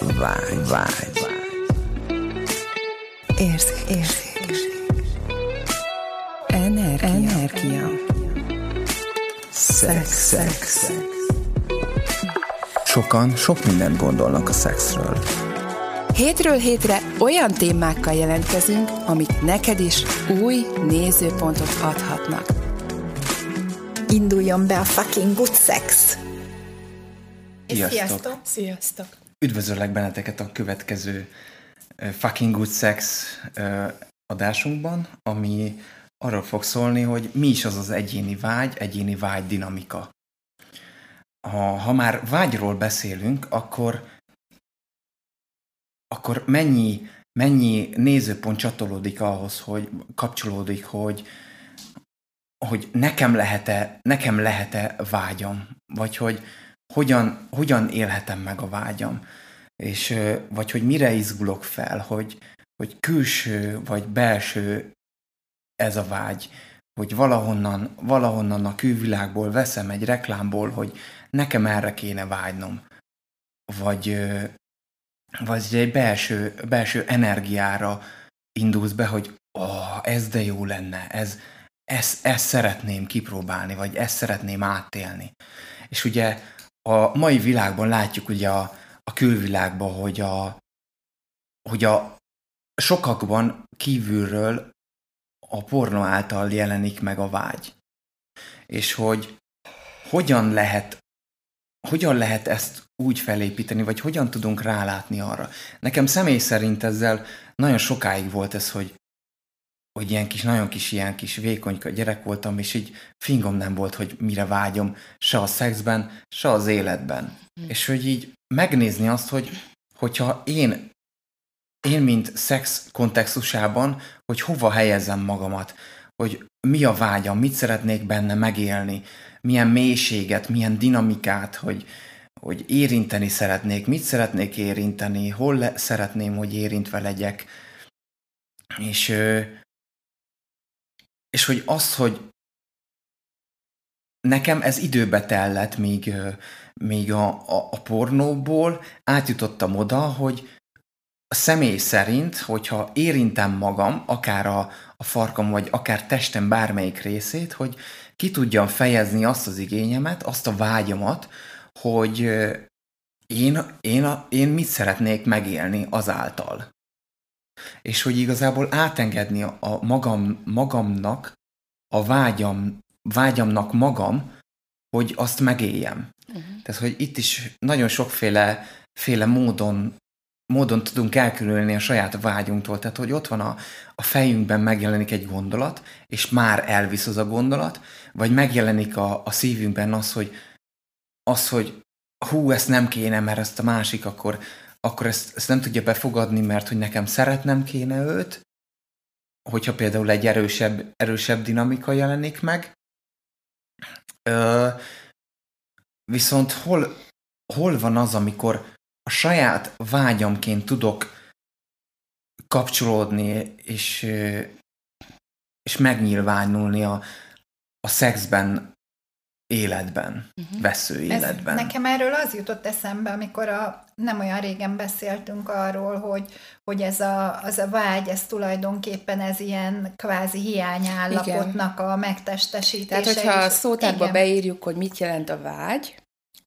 vágy, vágy. Érzék, érzék. Energia. Energia. Szex, szex. Sokan sok mindent gondolnak a szexről. Hétről hétre olyan témákkal jelentkezünk, amik neked is új nézőpontot adhatnak. Induljon be a fucking good sex! Sziasztok! Sziasztok! Üdvözöllek benneteket a következő Fucking Good Sex adásunkban, ami arról fog szólni, hogy mi is az az egyéni vágy, egyéni vágy dinamika. Ha, ha már vágyról beszélünk, akkor akkor mennyi, mennyi nézőpont csatolódik ahhoz, hogy kapcsolódik, hogy, hogy nekem lehet-e, nekem lehet-e vágyam, vagy hogy hogyan, hogyan élhetem meg a vágyam, és vagy hogy mire izgulok fel, hogy, hogy külső vagy belső ez a vágy, hogy valahonnan, valahonnan a külvilágból veszem egy reklámból, hogy nekem erre kéne vágynom, vagy, vagy egy belső, belső energiára indulsz be, hogy oh, ez de jó lenne, ez, ezt, ezt szeretném kipróbálni, vagy ezt szeretném átélni. És ugye a mai világban látjuk ugye a, a külvilágban, hogy a, hogy a sokakban kívülről a porno által jelenik meg a vágy. És hogy hogyan lehet hogyan lehet ezt úgy felépíteni, vagy hogyan tudunk rálátni arra. Nekem személy szerint ezzel nagyon sokáig volt ez, hogy, hogy ilyen kis, nagyon kis, ilyen kis vékonyka gyerek voltam, és így fingom nem volt, hogy mire vágyom, se a szexben, se az életben. Mm. És hogy így megnézni azt, hogy hogyha én, én mint szex kontextusában, hogy hova helyezem magamat, hogy mi a vágyam, mit szeretnék benne megélni, milyen mélységet, milyen dinamikát, hogy, hogy érinteni szeretnék, mit szeretnék érinteni, hol le, szeretném, hogy érintve legyek. És, és hogy az, hogy nekem ez időbe tellett, míg, míg a, a, a pornóból átjutottam oda, hogy a személy szerint, hogyha érintem magam, akár a, a farkam, vagy akár testem bármelyik részét, hogy ki tudjam fejezni azt az igényemet, azt a vágyamat, hogy én, én, én mit szeretnék megélni azáltal. És hogy igazából átengedni a magam, magamnak, a vágyam, vágyamnak magam, hogy azt megéljem. Uh-huh. Tehát, hogy itt is nagyon sokféle féle módon módon tudunk elkülönülni a saját vágyunktól. Tehát, hogy ott van a, a fejünkben megjelenik egy gondolat, és már elvisz az a gondolat, vagy megjelenik a, a szívünkben az, hogy, az, hogy hú, ezt nem kéne, mert ezt a másik akkor, akkor ezt, ezt nem tudja befogadni, mert hogy nekem szeretnem kéne őt, hogyha például egy erősebb, erősebb dinamika jelenik meg. Ö, viszont hol, hol van az, amikor a saját vágyamként tudok kapcsolódni és, és megnyilvánulni a, a szexben, életben, uh-huh. vesző életben. Ez, nekem erről az jutott eszembe, amikor a, nem olyan régen beszéltünk arról, hogy, hogy ez a, az a vágy, ez tulajdonképpen ez ilyen kvázi hiányállapotnak Igen. a megtestesítése. Tehát, hogyha a szótárba beírjuk, hogy mit jelent a vágy,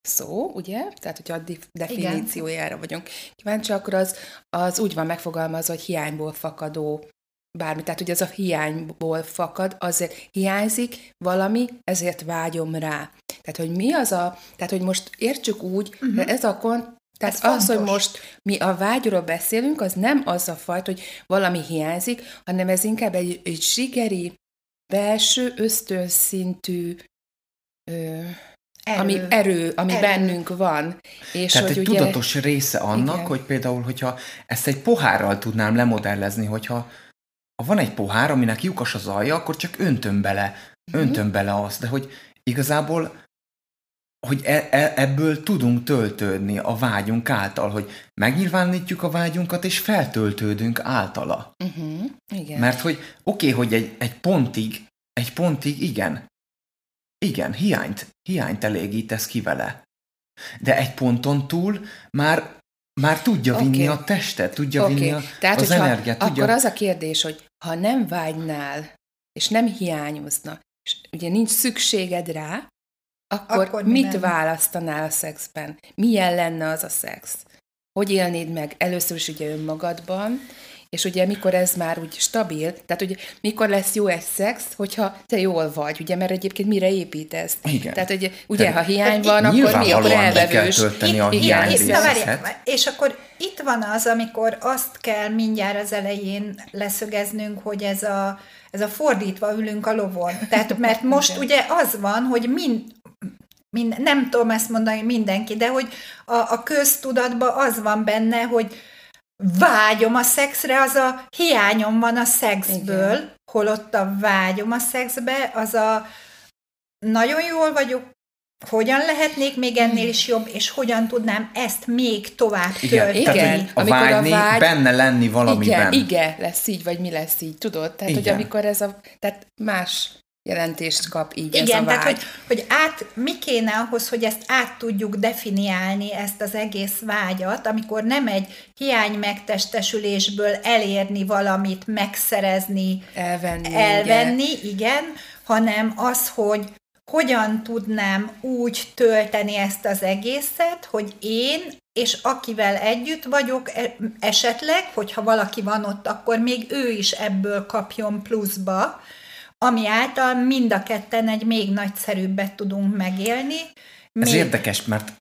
szó, ugye? Tehát, hogyha a definíciójára Igen. vagyunk kíváncsi, akkor az, az úgy van megfogalmazva, hogy hiányból fakadó bármi. Tehát, hogy ez a hiányból fakad, azért hiányzik valami, ezért vágyom rá. Tehát, hogy mi az a, tehát, hogy most értsük úgy, uh-huh. ez a kon, tehát ez az, fontos. hogy most mi a vágyról beszélünk, az nem az a fajta, hogy valami hiányzik, hanem ez inkább egy, egy zsigeri, belső, ösztönszintű ö, Erő. Ami erő, ami erő. bennünk van. És Tehát hogy egy ugye... tudatos része annak, igen. hogy például, hogyha ezt egy pohárral tudnám lemodellezni, hogyha ha van egy pohár, aminek lyukas az alja, akkor csak öntöm bele, uh-huh. öntöm bele azt, de hogy igazából hogy e, e, ebből tudunk töltődni a vágyunk által, hogy megnyilvánítjuk a vágyunkat, és feltöltődünk általa. Uh-huh. Igen. Mert hogy oké, okay, hogy egy, egy pontig, egy pontig igen, igen, hiányt, hiányt elégítesz ki vele. De egy ponton túl már már tudja vinni okay. a testet, tudja okay. vinni a, Tehát, az energiát. Tudja... Akkor az a kérdés, hogy ha nem vágynál, és nem hiányozna, és ugye nincs szükséged rá, akkor, akkor mit nem? választanál a szexben? Milyen lenne az a szex? Hogy élnéd meg először is ugye önmagadban, és ugye mikor ez már úgy stabil, tehát ugye mikor lesz jó egy szex, hogyha te jól vagy, ugye, mert egyébként mire építesz? Igen. Tehát ugye, ugye tehát, ha hiány van, akkor mi, akkor elvevős. Itt, a hiány itt, És akkor itt van az, amikor azt kell mindjárt az elején leszögeznünk, hogy ez a, ez a fordítva ülünk a lovon. Tehát, mert most ugye az van, hogy mind, mind, nem tudom ezt mondani mindenki, de hogy a, a köztudatban az van benne, hogy vágyom a szexre, az a hiányom van a szexből, Igen. holott a vágyom a szexbe, az a nagyon jól vagyok, hogyan lehetnék még ennél is jobb, és hogyan tudnám ezt még tovább igen, tölteni. Igen, a amikor vágyni, a vágy, benne lenni valamiben. Igen, igen, lesz így, vagy mi lesz így, tudod? Tehát, igen. hogy amikor ez a, tehát más jelentést kap így Igen, ez a vágy. tehát hogy, hogy át, mi kéne ahhoz, hogy ezt át tudjuk definiálni, ezt az egész vágyat, amikor nem egy hiány megtestesülésből elérni valamit, megszerezni, elvenni, elvenni igen. igen, hanem az, hogy hogyan tudnám úgy tölteni ezt az egészet, hogy én és akivel együtt vagyok, e, esetleg, hogyha valaki van ott, akkor még ő is ebből kapjon pluszba, ami által mind a ketten egy még nagyszerűbbet tudunk megélni. Még... Ez érdekes, mert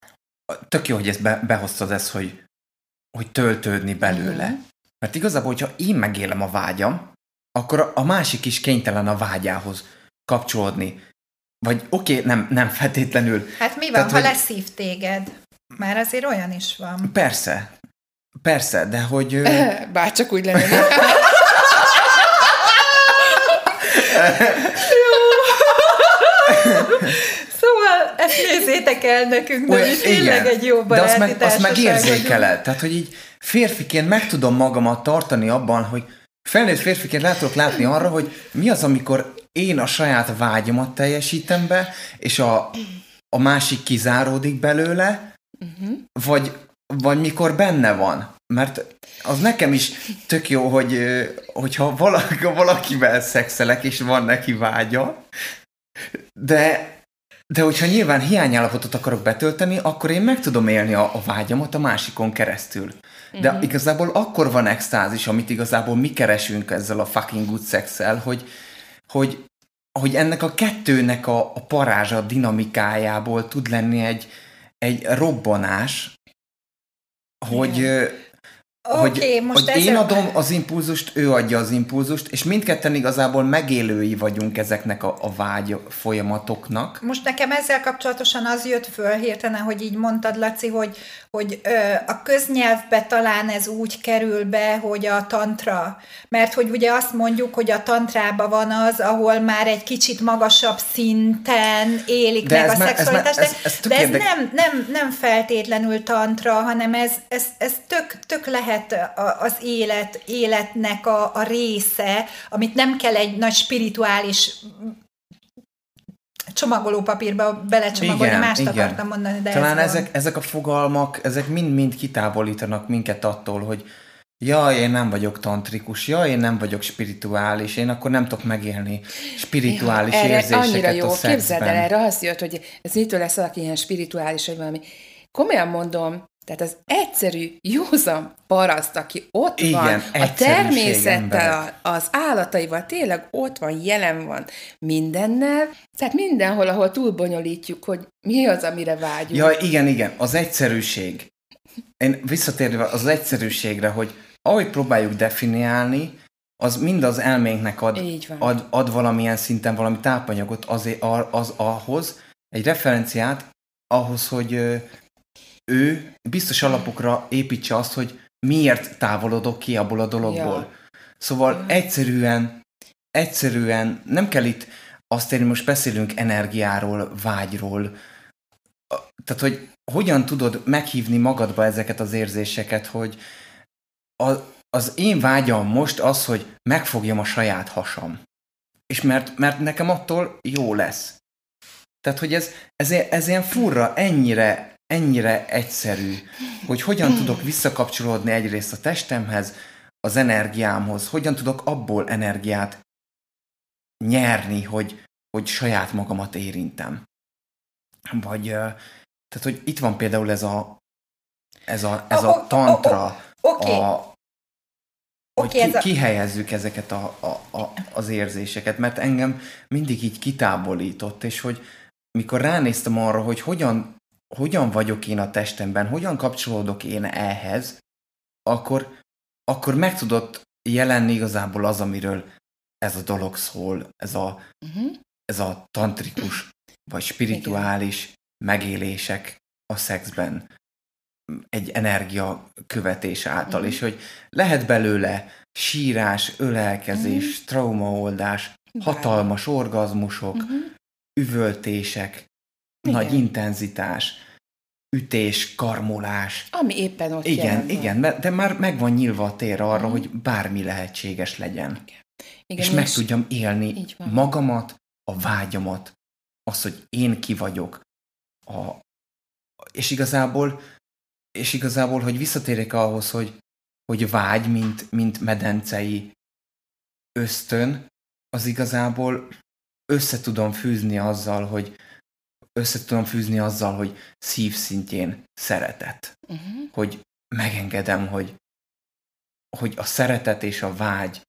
tök jó, hogy ezt be, behoztad ezt, hogy, hogy töltődni belőle. Uh-huh. Mert igazából, hogyha én megélem a vágyam, akkor a másik is kénytelen a vágyához kapcsolódni. Vagy oké, okay, nem, nem feltétlenül. Hát mi van, Tehát, ha hogy... leszív téged? Már azért olyan is van. Persze. Persze, de hogy... Bárcsak úgy lenne. szóval ezt nézzétek el nekünk, de is tényleg egy jó baráti De azt meg, azt meg érzékeled. Tehát, hogy így férfiként meg tudom magamat tartani abban, hogy felnőtt férfiként rá tudok látni arra, hogy mi az, amikor én a saját vágyamat teljesítem be, és a, a másik kizáródik belőle, uh-huh. vagy, vagy mikor benne van. Mert az nekem is tök jó, hogy hogyha valaki, valakivel szexelek, és van neki vágya, de, de hogyha nyilván hiányállapotot akarok betölteni, akkor én meg tudom élni a, a vágyamat a másikon keresztül. De mm-hmm. igazából akkor van extázis, amit igazából mi keresünk ezzel a fucking good szexel, hogy, hogy, hogy ennek a kettőnek a, a parázsa, dinamikájából tud lenni egy, egy robbanás, hogy, hogy, okay, most hogy én adom az impulzust, ő adja az impulzust, és mindketten igazából megélői vagyunk ezeknek a, a vágy folyamatoknak. Most nekem ezzel kapcsolatosan az jött föl hirtelen, hogy így mondtad, Laci, hogy, hogy ö, a köznyelvbe talán ez úgy kerül be, hogy a tantra, mert hogy ugye azt mondjuk, hogy a tantrába van az, ahol már egy kicsit magasabb szinten élik de meg a szexualitás, de, ez, ez, ez de ez nem, nem, nem feltétlenül tantra, hanem ez, ez, ez tök, tök lehet az élet, életnek a, a része, amit nem kell egy nagy spirituális csomagolópapírba belecsomagolni, igen, mást igen. akartam mondani, de Talán ez ezek, ezek a fogalmak, ezek mind-mind kitávolítanak minket attól, hogy ja, én nem vagyok tantrikus, ja, én nem vagyok spirituális, én akkor nem tudok megélni spirituális ja, érzéseket annyira jó. a szexben. Képzeld el, erre az jött, hogy ez mitől lesz valaki ilyen spirituális, vagy valami. Komolyan mondom, tehát az egyszerű, józan paraszt, aki ott Igen, van, a természettel, az állataival, tényleg ott van, jelen van mindennel, tehát mindenhol, ahol túlbonyolítjuk, hogy mi az, amire vágyunk. Ja, igen, igen, az egyszerűség. Én visszatérve az egyszerűségre, hogy ahogy próbáljuk definiálni, az mind az elménknek ad, ad, ad valamilyen szinten valami tápanyagot az, az ahhoz, egy referenciát ahhoz, hogy ő biztos alapokra építse azt, hogy miért távolodok ki abból a dologból. Ja. Szóval ja. egyszerűen, egyszerűen nem kell itt azt érni, most beszélünk energiáról, vágyról, tehát, hogy hogyan tudod meghívni magadba ezeket az érzéseket, hogy a, az én vágyam most az, hogy megfogjam a saját hasam. És mert, mert nekem attól jó lesz. Tehát, hogy ez, ez, ez ilyen furra, ennyire ennyire egyszerű, hogy hogyan tudok visszakapcsolódni egyrészt a testemhez, az energiámhoz, hogyan tudok abból energiát nyerni, hogy, hogy saját magamat érintem. Vagy, tehát, hogy itt van például ez a, ez a, ez a tantra, okay. a, hogy okay, ki, ez a... kihelyezzük ezeket a, a, a, az érzéseket, mert engem mindig így kitábolított, és hogy mikor ránéztem arra, hogy hogyan, hogyan vagyok én a testemben, hogyan kapcsolódok én ehhez, akkor, akkor meg tudott jelenni igazából az, amiről ez a dolog szól, ez a, uh-huh. ez a tantrikus vagy spirituális Igen. megélések a szexben egy energia követés által, uh-huh. és hogy lehet belőle sírás, ölelkezés, uh-huh. traumaoldás, hatalmas orgazmusok, uh-huh. üvöltések, igen. nagy intenzitás, ütés, karmolás. Ami éppen ott Igen, igen, de már meg van nyilva a tér arra, uh-huh. hogy bármi lehetséges legyen. Igen. Igen, és meg tudjam élni magamat, a vágyamat, az, hogy én ki vagyok. A, és igazából, és igazából, hogy visszatérek ahhoz, hogy, hogy vágy, mint, mint medencei ösztön, az igazából össze tudom fűzni azzal, hogy össze tudom fűzni azzal, hogy szívszintjén szeretet. Uh-huh. Hogy megengedem, hogy, hogy a szeretet és a vágy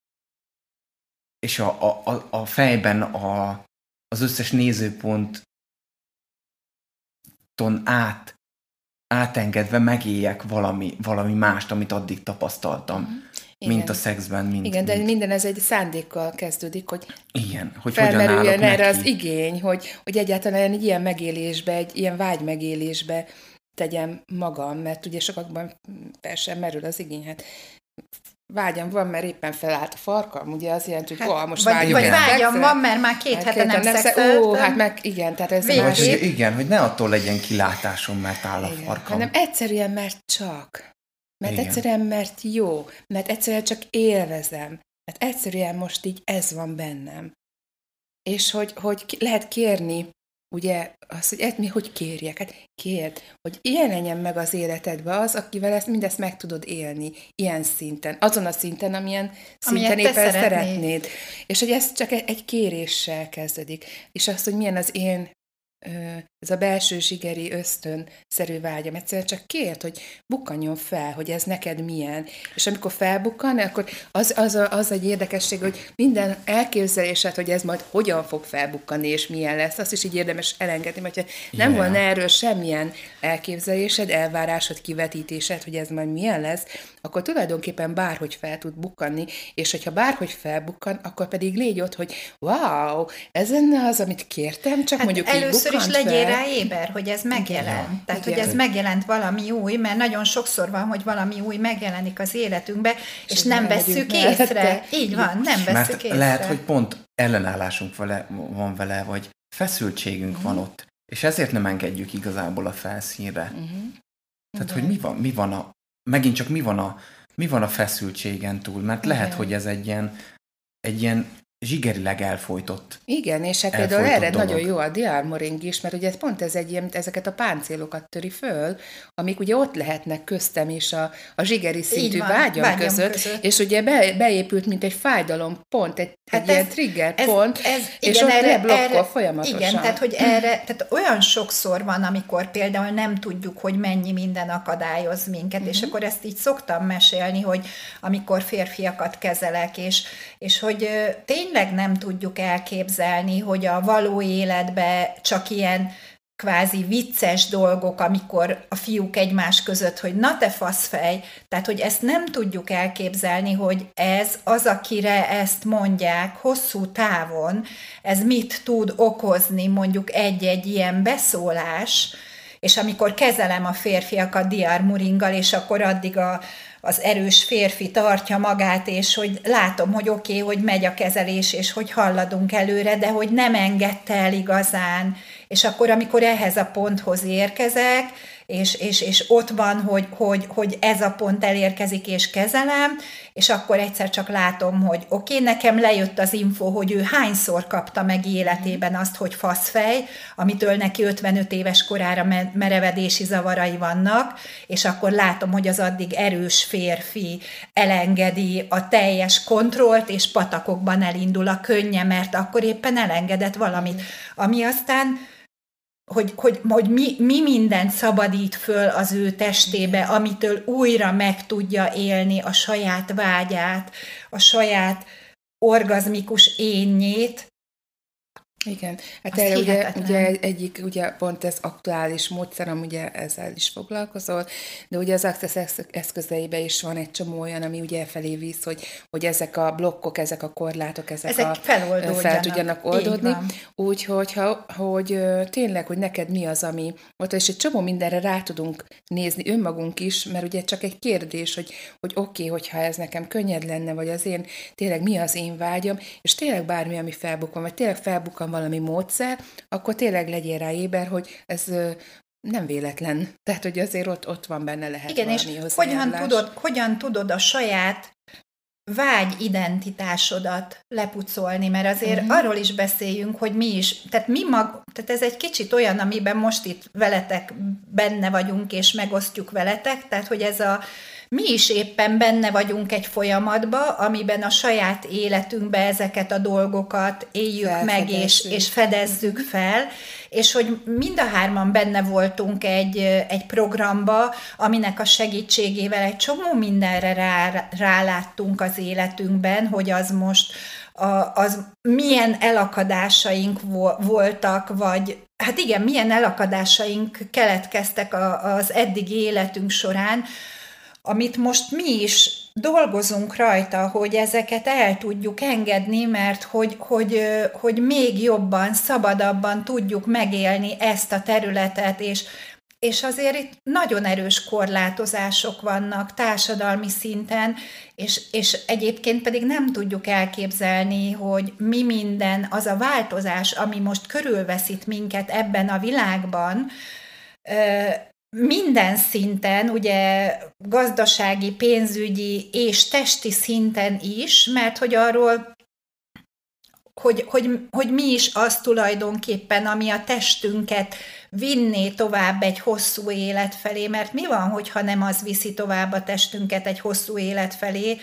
és a, a, a fejben a, az összes nézőponton át, átengedve megéljek valami, valami mást, amit addig tapasztaltam. Uh-huh. Igen. mint a szexben. Mint, Igen, de mint... minden ez egy szándékkal kezdődik, hogy, Igen, hogy felmerüljön erre neki. az igény, hogy, hogy egyáltalán egy ilyen megélésbe, egy ilyen vágy megélésbe tegyem magam, mert ugye sokakban persze merül az igény, hát vágyam van, mert éppen felállt a farkam, ugye az jelenti, hogy hát, most vagy, vágyom. Vagy vágyam van, mert már két hát, hete nem, nem szexeltem. Ó, hát meg igen, tehát ez Vagy, hogy igen, hogy ne attól legyen kilátásom, mert áll a igen, farkam. Hanem egyszerűen, mert csak. Mert igen. egyszerűen, mert jó. Mert egyszerűen csak élvezem. Mert egyszerűen most így ez van bennem. És hogy, hogy lehet kérni ugye az, hogy ezt mi hogy kérjek? Hát kérd, hogy jelenjen meg az életedbe az, akivel ezt mindezt meg tudod élni, ilyen szinten, azon a szinten, amilyen szinten éppen szeretnéd. szeretnéd. És hogy ez csak egy kéréssel kezdődik. És az, hogy milyen az én ez a belső zsigeri ösztön szerű vágyam. Egyszerűen csak kért, hogy bukkanjon fel, hogy ez neked milyen. És amikor felbukkan, akkor az, az, a, az egy érdekesség, hogy minden elképzelésed, hogy ez majd hogyan fog felbukkanni, és milyen lesz, azt is így érdemes elengedni, mert ha nem yeah. volna erről semmilyen elképzelésed, elvárásod, kivetítésed, hogy ez majd milyen lesz, akkor tulajdonképpen bárhogy fel tud bukkanni, és hogyha bárhogy felbukkan, akkor pedig légy ott, hogy wow, ez lenne az, amit kértem, csak hát mondjuk először is legyél fel. rá éber, hogy ez megjelent. Igen. Tehát, Igen. hogy ez megjelent valami új, mert nagyon sokszor van, hogy valami új megjelenik az életünkbe, és, és nem vesszük észre. Így van, nem vesszük észre. lehet, hogy pont ellenállásunk vele, van vele, vagy feszültségünk uh-huh. van ott, és ezért nem engedjük igazából a felszínre. Uh-huh. Tehát, Igen. hogy mi van, mi van a, megint csak mi van a, mi van a feszültségen túl, mert Igen. lehet, hogy ez egy ilyen, egy ilyen zsigerileg elfolytott. Igen, és hát például erre dolog. nagyon jó a diarmoring is, mert ugye pont ez egy ilyen, ezeket a páncélokat töri föl, amik ugye ott lehetnek köztem és a, a zsigeri szintű van, vágyam, vágyam között, között, és ugye be, beépült, mint egy fájdalom pont, egy, hát egy ez, ilyen trigger ez, pont, ez, és igen, ott erre, blokkol erre, folyamatosan. Igen, tehát hogy erre, tehát olyan sokszor van, amikor például nem tudjuk, hogy mennyi minden akadályoz minket, uh-huh. és mhm. akkor ezt így szoktam mesélni, hogy amikor férfiakat kezelek, és, és hogy tény tényleg nem tudjuk elképzelni, hogy a való életbe csak ilyen kvázi vicces dolgok, amikor a fiúk egymás között, hogy na te faszfej, tehát hogy ezt nem tudjuk elképzelni, hogy ez az, akire ezt mondják hosszú távon, ez mit tud okozni mondjuk egy-egy ilyen beszólás, és amikor kezelem a férfiakat diarmuringgal, és akkor addig a, az erős férfi tartja magát, és hogy látom, hogy oké, okay, hogy megy a kezelés, és hogy halladunk előre, de hogy nem engedte el igazán. És akkor, amikor ehhez a ponthoz érkezek, és, és, és ott van, hogy, hogy, hogy ez a pont elérkezik, és kezelem, és akkor egyszer csak látom, hogy oké, okay, nekem lejött az info, hogy ő hányszor kapta meg életében azt, hogy faszfej, amitől neki 55 éves korára merevedési zavarai vannak, és akkor látom, hogy az addig erős férfi elengedi a teljes kontrollt, és patakokban elindul a könnye, mert akkor éppen elengedett valamit, ami aztán hogy, hogy, hogy mi, mi mindent szabadít föl az ő testébe, amitől újra meg tudja élni a saját vágyát, a saját orgazmikus énnyét, igen, hát erre ugye, ugye egyik, ugye pont ez aktuális módszer, ami ugye ezzel is foglalkozol, de ugye az Access eszközeibe is van egy csomó olyan, ami ugye felé visz, hogy, hogy ezek a blokkok, ezek a korlátok, ezek, ezek a, fel tudjanak oldódni. Úgyhogy ha, hogy tényleg, hogy neked mi az, ami ott, és egy csomó mindenre rá tudunk nézni önmagunk is, mert ugye csak egy kérdés, hogy, hogy oké, okay, hogyha ez nekem könnyed lenne, vagy az én, tényleg mi az én vágyam, és tényleg bármi, ami felbukkan, vagy tényleg valami módszer, akkor tényleg legyél rá éber, hogy ez nem véletlen. Tehát, hogy azért ott, ott van benne lehet Igen, és hogyan tudod, hogyan tudod a saját vágy identitásodat lepucolni, mert azért uh-huh. arról is beszéljünk, hogy mi is, tehát mi mag, tehát ez egy kicsit olyan, amiben most itt veletek benne vagyunk, és megosztjuk veletek, tehát hogy ez a mi is éppen benne vagyunk egy folyamatba, amiben a saját életünkbe ezeket a dolgokat éljük meg, és, és fedezzük fel, és hogy mind a hárman benne voltunk egy, egy programba, aminek a segítségével egy csomó mindenre rá, ráláttunk az életünkben, hogy az most a, az milyen elakadásaink voltak, vagy hát igen, milyen elakadásaink keletkeztek a, az eddigi életünk során, amit most mi is dolgozunk rajta, hogy ezeket el tudjuk engedni, mert hogy, hogy, hogy még jobban, szabadabban tudjuk megélni ezt a területet, és, és azért itt nagyon erős korlátozások vannak társadalmi szinten, és, és egyébként pedig nem tudjuk elképzelni, hogy mi minden az a változás, ami most körülveszít minket ebben a világban, minden szinten, ugye gazdasági, pénzügyi és testi szinten is, mert hogy arról hogy, hogy, hogy mi is az tulajdonképpen, ami a testünket vinné tovább egy hosszú élet felé, mert mi van, hogyha nem az viszi tovább a testünket egy hosszú élet felé,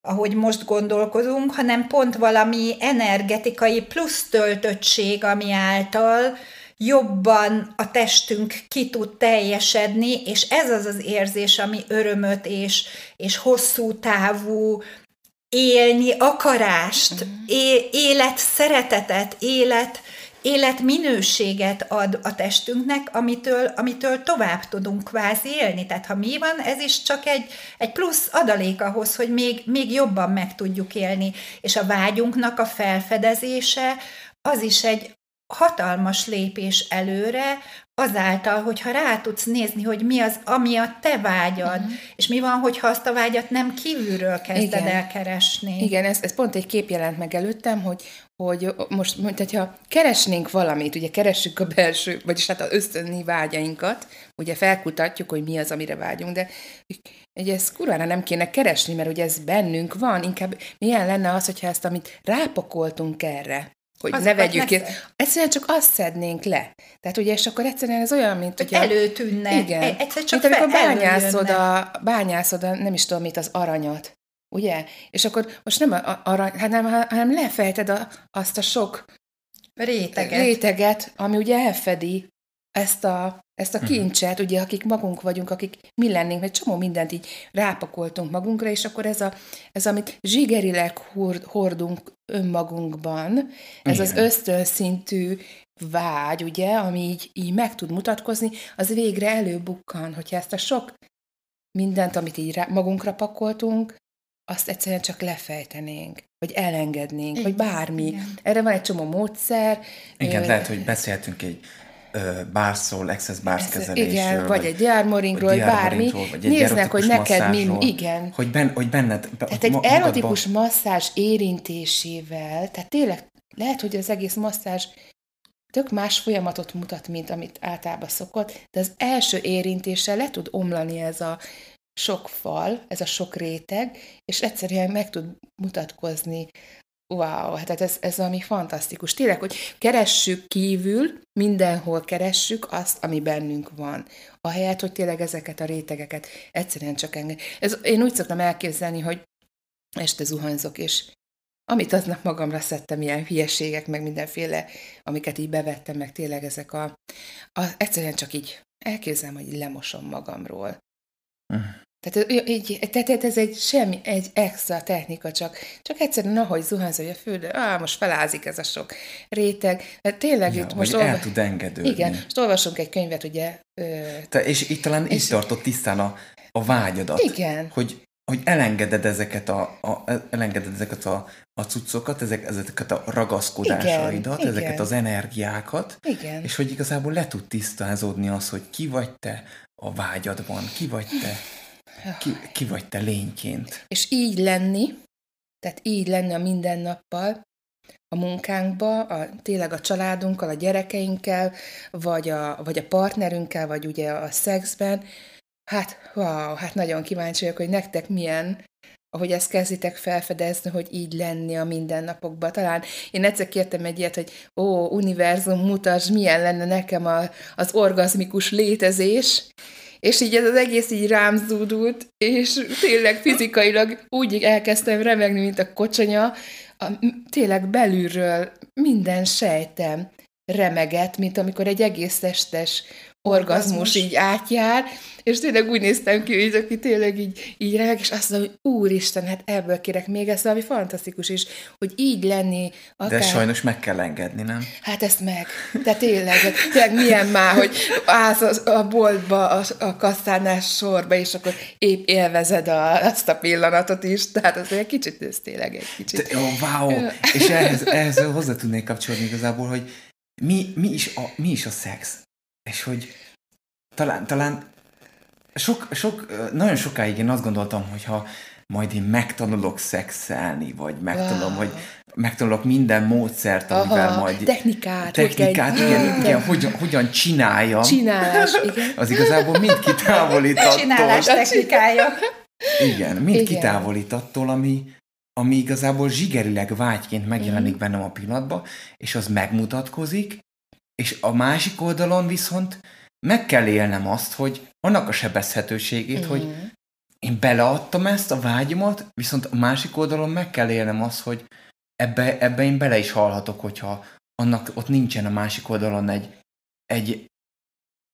ahogy most gondolkozunk, hanem pont valami energetikai plusz töltöttség, ami által jobban a testünk ki tud teljesedni, és ez az az érzés, ami örömöt és, és hosszú távú élni akarást, uh-huh. é- élet szeretetet, élet, életminőséget ad a testünknek, amitől, amitől tovább tudunk kvázi élni. Tehát ha mi van, ez is csak egy, egy plusz adalék ahhoz, hogy még, még jobban meg tudjuk élni. És a vágyunknak a felfedezése az is egy hatalmas lépés előre, azáltal, hogyha rá tudsz nézni, hogy mi az, ami a te vágyad, uh-huh. és mi van, hogyha azt a vágyat nem kívülről kezded Igen. el keresni. Igen, ez, ez pont egy kép jelent meg előttem, hogy, hogy most, mint hogyha keresnénk valamit, ugye keressük a belső, vagyis hát az ösztönni vágyainkat, ugye felkutatjuk, hogy mi az, amire vágyunk, de ugye ezt kurvára nem kéne keresni, mert ugye ez bennünk van, inkább milyen lenne az, hogyha ezt, amit rápakoltunk erre, hogy Azokat ne vegyük ki. Egyszerűen csak azt szednénk le. Tehát ugye, és akkor egyszerűen ez olyan, mint hogy... Előtűnne. Igen. E- egyszer csak mint amikor bányászod a, bányászod a, nem is tudom mit, az aranyat. Ugye? És akkor most nem a, arany, hanem, hanem lefejted a, azt a sok réteget. réteget, ami ugye elfedi ezt a, ezt a mhm. kincset, ugye, akik magunk vagyunk, akik mi lennénk, mert csomó mindent így rápakoltunk magunkra, és akkor ez, a, ez amit zsigerileg hord, hordunk önmagunkban, ez Igen. az ösztönszintű vágy, ugye, ami így, így meg tud mutatkozni, az végre előbukkan, hogyha ezt a sok mindent, amit így rá, magunkra pakoltunk, azt egyszerűen csak lefejtenénk, vagy elengednénk, Igen. vagy bármi. Igen. Erre van egy csomó módszer. Igen, ö... lehet, hogy beszéltünk egy bárszól, access kezelésről. Igen, vagy, vagy egy gyármoringról, vagy bármi. Vagy egy Néznek, hogy neked mi, igen. Hogy, ben, hogy benned... Tehát egy magadban... erotikus masszázs érintésével, tehát tényleg lehet, hogy az egész masszázs tök más folyamatot mutat, mint amit általában szokott, de az első érintéssel le tud omlani ez a sok fal, ez a sok réteg, és egyszerűen meg tud mutatkozni Wow, hát ez, ez valami fantasztikus. Tényleg, hogy keressük kívül, mindenhol keressük azt, ami bennünk van. Ahelyett, hogy tényleg ezeket a rétegeket egyszerűen csak enged. Ez, én úgy szoktam elképzelni, hogy este zuhanyzok, és amit aznap magamra szedtem, ilyen hülyeségek, meg mindenféle, amiket így bevettem, meg tényleg ezek a, a egyszerűen csak így elképzelem, hogy lemosom magamról. Tehát, így, tehát ez egy semmi, egy extra technika, csak, csak egyszerűen ahogy zuhansz, hogy a földre, ah, most felázik ez a sok réteg. Tehát tényleg ja, itt most... Olva... el tud engedődni. Igen, most olvasunk egy könyvet, ugye... Ö... Te, és itt talán és... így tartott tisztán a, a vágyadat. Igen. Hogy, hogy elengeded ezeket a, a, elengeded ezeket a, a cuccokat, ezek, ezeket a ragaszkodásaidat, igen, ezeket igen. az energiákat, igen. és hogy igazából le tud tisztázódni az, hogy ki vagy te a vágyadban, ki vagy te ki, ki vagy te lényként. És így lenni, tehát így lenni a mindennappal, a munkánkba, a, tényleg a családunkkal, a gyerekeinkkel, vagy a, vagy a partnerünkkel, vagy ugye a szexben, hát wow, hát nagyon kíváncsi vagyok, hogy nektek milyen, ahogy ezt kezditek felfedezni, hogy így lenni a mindennapokban. Talán én egyszer kértem egy ilyet, hogy ó, univerzum, mutasd, milyen lenne nekem a, az orgazmikus létezés, és így ez az egész így rám zúdult, és tényleg fizikailag úgy elkezdtem remegni, mint a kocsonya, a, tényleg belülről minden sejtem remegett, mint amikor egy egész testes orgazmus így átjár, és tényleg úgy néztem ki, hogy aki tényleg így, így remeg, és azt mondom, hogy úristen, hát ebből kérek még ezt, ami fantasztikus is, hogy így lenni. Akár... De sajnos meg kell engedni, nem? Hát ezt meg. De tényleg, tényleg milyen már, hogy állsz a boltba, a, a kasszánál sorba, és akkor épp élvezed a, azt a pillanatot is, tehát az egy kicsit, ez tényleg egy kicsit. De, oh, wow! és ehhez, ehhez hozzá tudnék kapcsolni igazából, hogy mi, mi, is a, mi is a szex? És hogy talán, talán sok, sok, nagyon sokáig én azt gondoltam, hogy ha majd én megtanulok szexelni, vagy megtanulom, wow. hogy megtanulok minden módszert, amivel Aha, majd... Technikát. Technikát, igen, igen, igen hogyan, hogyan csináljam. Csinálás, igen. Az igazából mind kitávolít attól. Csinálás technikája. Igen, mind igen. kitávolít attól, ami, ami igazából zsigerileg vágyként megjelenik mm. bennem a pillanatban, és az megmutatkozik, és a másik oldalon viszont meg kell élnem azt, hogy annak a sebezhetőségét, mm. hogy én beleadtam ezt a vágyomat, viszont a másik oldalon meg kell élnem azt, hogy ebbe, ebbe én bele is hallhatok, hogyha annak ott nincsen a másik oldalon egy egy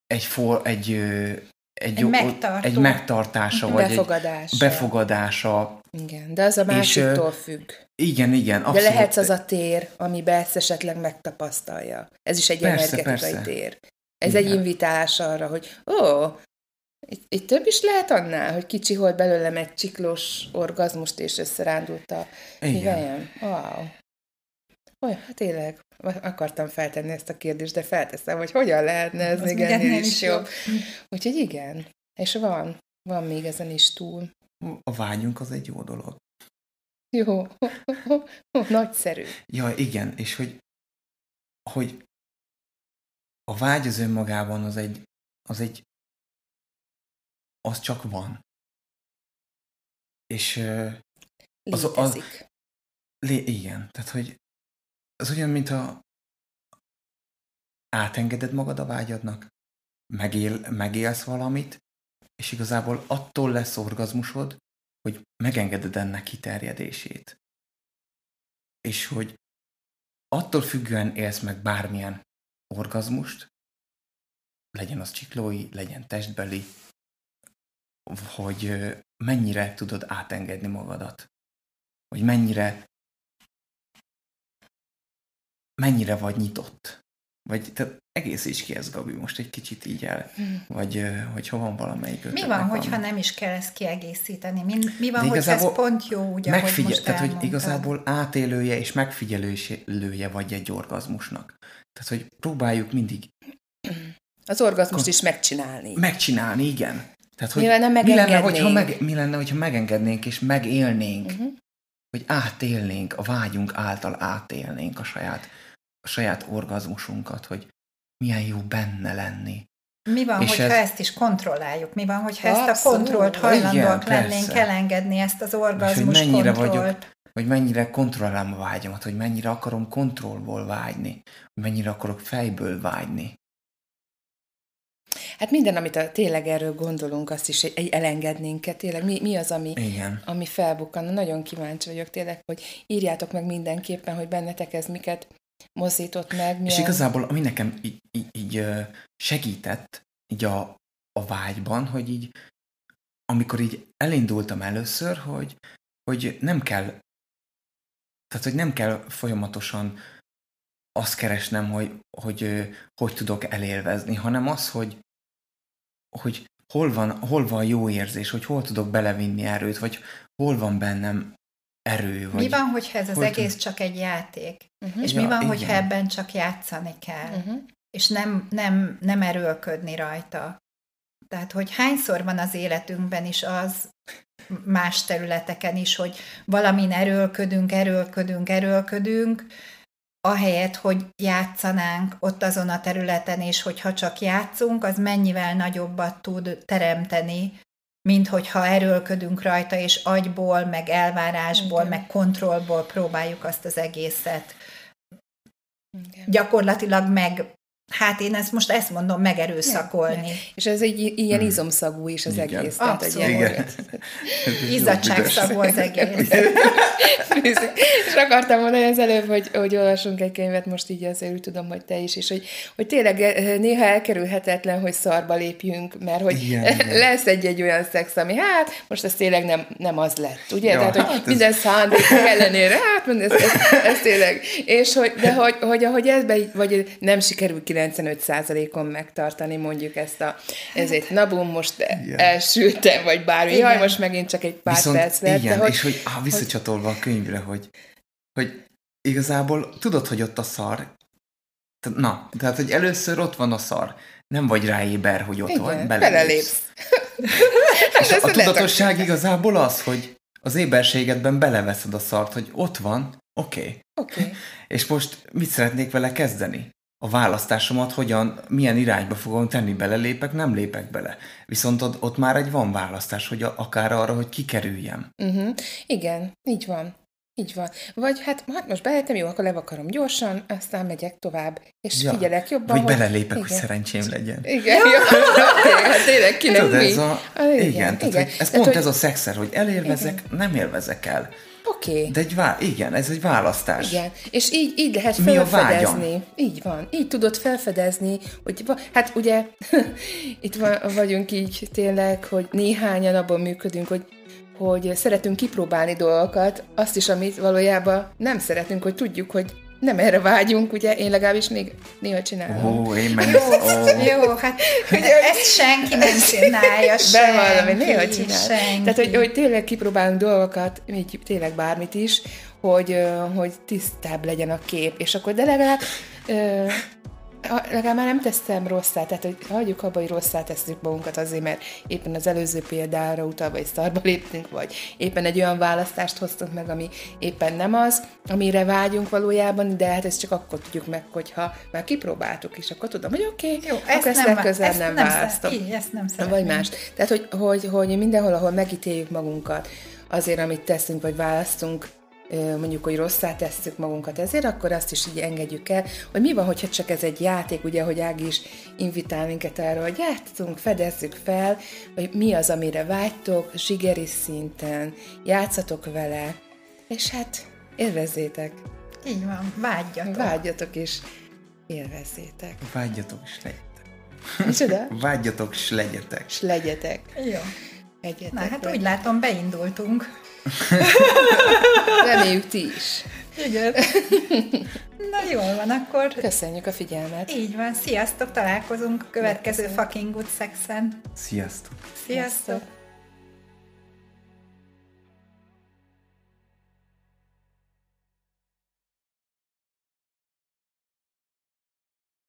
egy, for, egy, egy, egy, megtartó. egy megtartása, vagy befogadása. egy befogadása. Igen, de az a másiktól és, függ. Igen, igen. Abszolút. De lehetsz az a tér, amiben ezt esetleg megtapasztalja. Ez is egy persze, energetikai persze. tér. Ez igen. egy invitálás arra, hogy ó, itt, itt több is lehet annál, hogy kicsi volt belőlem egy csiklós orgazmust, és összerándult a Igen. Wow. Olyan, hát tényleg, akartam feltenni ezt a kérdést, de felteszem, hogy hogyan lehetne ez Az még ennél is jobb. jobb. Úgyhogy igen, és van, van még ezen is túl. A vágyunk az egy jó dolog. Jó, nagyszerű. Ja, igen, és hogy, hogy a vágy az önmagában az egy, az egy, az csak van. És az, az, az lé, igen, tehát hogy az olyan, mintha átengeded magad a vágyadnak, megél, megélsz valamit, és igazából attól lesz orgazmusod, hogy megengeded ennek kiterjedését. És hogy attól függően élsz meg bármilyen orgazmust, legyen az csiklói, legyen testbeli, hogy mennyire tudod átengedni magadat. Hogy mennyire mennyire vagy nyitott. Vagy tehát egész is ki ez, Gabi, most egy kicsit így el, hmm. vagy hogy ha van valamelyik Mi van, hogyha nem is kell ezt kiegészíteni? Mi, mi van, hogy ez pont jó, úgy, megfigyel, most Tehát, hogy igazából átélője és megfigyelője vagy egy orgazmusnak. Tehát, hogy próbáljuk mindig... Az orgazmust is megcsinálni. Megcsinálni, igen. Tehát, hogy mi lenne, mi lenne, hogyha meg, mi lenne, hogyha megengednénk és megélnénk, uh-huh. hogy átélnénk, a vágyunk által átélnénk a saját a saját orgazmusunkat, hogy milyen jó benne lenni. Mi van, és hogyha ez... ezt is kontrolláljuk? Mi van, hogyha Abszolút. ezt a kontrollt hajlandóak lennénk elengedni, ezt az orgazmus hogy mennyire kontrollt? Vagyok, hogy mennyire kontrollálom a vágyamat, hogy mennyire akarom kontrollból vágyni, hogy mennyire akarok fejből vágyni. Hát minden, amit a, tényleg erről gondolunk, azt is elengednénk -e. Tényleg mi, mi az, ami, Igen. ami felbukkan. Nagyon kíváncsi vagyok tényleg, hogy írjátok meg mindenképpen, hogy bennetek ez miket mozdított meg. Mi És igazából, ami nekem így, így, így segített így a, a vágyban, hogy így amikor így elindultam először, hogy, hogy nem kell tehát, hogy nem kell folyamatosan azt keresnem, hogy hogy, hogy tudok elélvezni, hanem az, hogy, hogy hol van, hol van jó érzés, hogy hol tudok belevinni erőt, vagy hol van bennem erő. Vagy mi van, hogyha ez az egész tud... csak egy játék? Uh-huh. És ja, mi van, igen. hogyha ebben csak játszani kell? Uh-huh. És nem, nem, nem erőlködni rajta? Tehát, hogy hányszor van az életünkben is az, más területeken is, hogy valamin erőlködünk, erőlködünk, erőlködünk, ahelyett, hogy játszanánk ott azon a területen, és hogyha csak játszunk, az mennyivel nagyobbat tud teremteni, mint hogyha erőlködünk rajta, és agyból, meg elvárásból, Igen. meg kontrollból próbáljuk azt az egészet Igen. gyakorlatilag meg Hát én ezt most ezt mondom, megerőszakolni. Ja, és ez egy ilyen hmm. izomszagú is az Igen. egész. Tehát, Abszolút. Igen. Izzadságszagú az egész. és akartam mondani az előbb, hogy, hogy olvasunk egy könyvet, most így azért úgy tudom, hogy te is, és hogy, hogy tényleg eh, néha elkerülhetetlen, hogy szarba lépjünk, mert hogy igen, lesz egy-egy olyan szex, ami hát most ez tényleg nem, nem az lett, ugye? Ja, Tehát, hogy hát minden ez... szándék ellenére, hát ez, ez, ez, tényleg. És hogy, de hogy, hogy ahogy ezbe, vagy nem sikerül 95%-on megtartani mondjuk ezt a, ezért nabum most igen. elsülte, vagy bármi, igen. jaj, most megint csak egy pár Viszont perc lett. Igen, de hogy, és hogy ah, visszacsatolva hogy... a könyvre, hogy, hogy igazából tudod, hogy ott a szar, na, tehát, hogy először ott van a szar, nem vagy ráéber, hogy ott igen, van, belelépsz. és a, a tudatosság igazából az, hogy az éberségedben beleveszed a szart, hogy ott van, oké. Okay. Okay. És most mit szeretnék vele kezdeni? A választásomat hogyan, milyen irányba fogom tenni, belelépek, nem lépek bele. Viszont ott, ott már egy van választás, hogy a, akár arra, hogy kikerüljem. Uh-huh. Igen, így van. Így van. Vagy hát, hát most beléptem, jó, akkor levakarom gyorsan, aztán megyek tovább, és ja. figyelek jobban. Vagy belelépek, igen. hogy szerencsém legyen. Igen, ja. hát tényleg kinek Tudod, mi? Ez a, ah, igen, igen, tehát, igen. ez tehát, pont hogy... ez a szexer, hogy elélvezek, igen. nem élvezek el. Oké. Okay. De egy vá- igen, ez egy választás. Igen, és így, így lehet Mi felfedezni. Így van, így tudod felfedezni, hogy hát ugye itt van, vagyunk így tényleg, hogy néhányan abban működünk, hogy hogy szeretünk kipróbálni dolgokat, azt is, amit valójában nem szeretünk, hogy tudjuk, hogy nem erre vágyunk, ugye? Én legalábbis még néha csinálom. Ó, én meg... Jó, oh. jó, hát ugye, ezt senki nem csinálja, senki. Bevallom, én néha csinálom. Senki. Tehát, hogy, hogy tényleg kipróbálunk dolgokat, még tényleg bármit is, hogy, hogy tisztább legyen a kép, és akkor de legalább legalább már nem teszem rosszát, tehát hogy hagyjuk abba, hogy rosszát tesszük magunkat azért, mert éppen az előző példára utalva egy szarba léptünk, vagy éppen egy olyan választást hoztunk meg, ami éppen nem az, amire vágyunk valójában, de hát ezt csak akkor tudjuk meg, hogyha már kipróbáltuk, és akkor tudom, hogy oké, okay, Jó, ezt, ezt nem, legközelebb ezt nem, nem választom. Így, ezt nem Vagy más. Tehát, hogy, hogy, hogy mindenhol, ahol megítéljük magunkat azért, amit teszünk, vagy választunk, mondjuk, hogy rosszá tesszük magunkat ezért, akkor azt is így engedjük el, hogy mi van, hogyha csak ez egy játék, ugye, hogy Ági is invitál minket arra, hogy játszunk, fedezzük fel, hogy mi az, amire vágytok, zsigeri szinten, játszatok vele, és hát élvezzétek. Így van, vágyjatok. Vágyjatok és élvezzétek. Vágyjatok és legyetek. Micsoda? Vágyjatok és legyetek. És legyetek. Jó. Egyetek Na hát úgy látom, beindultunk. Reméljük ti is. Igen. Na jól van, akkor... Köszönjük a figyelmet. Így van. Sziasztok, találkozunk a következő Fucking Good Sexen. Sziasztok. Sziasztok. Sziasztok.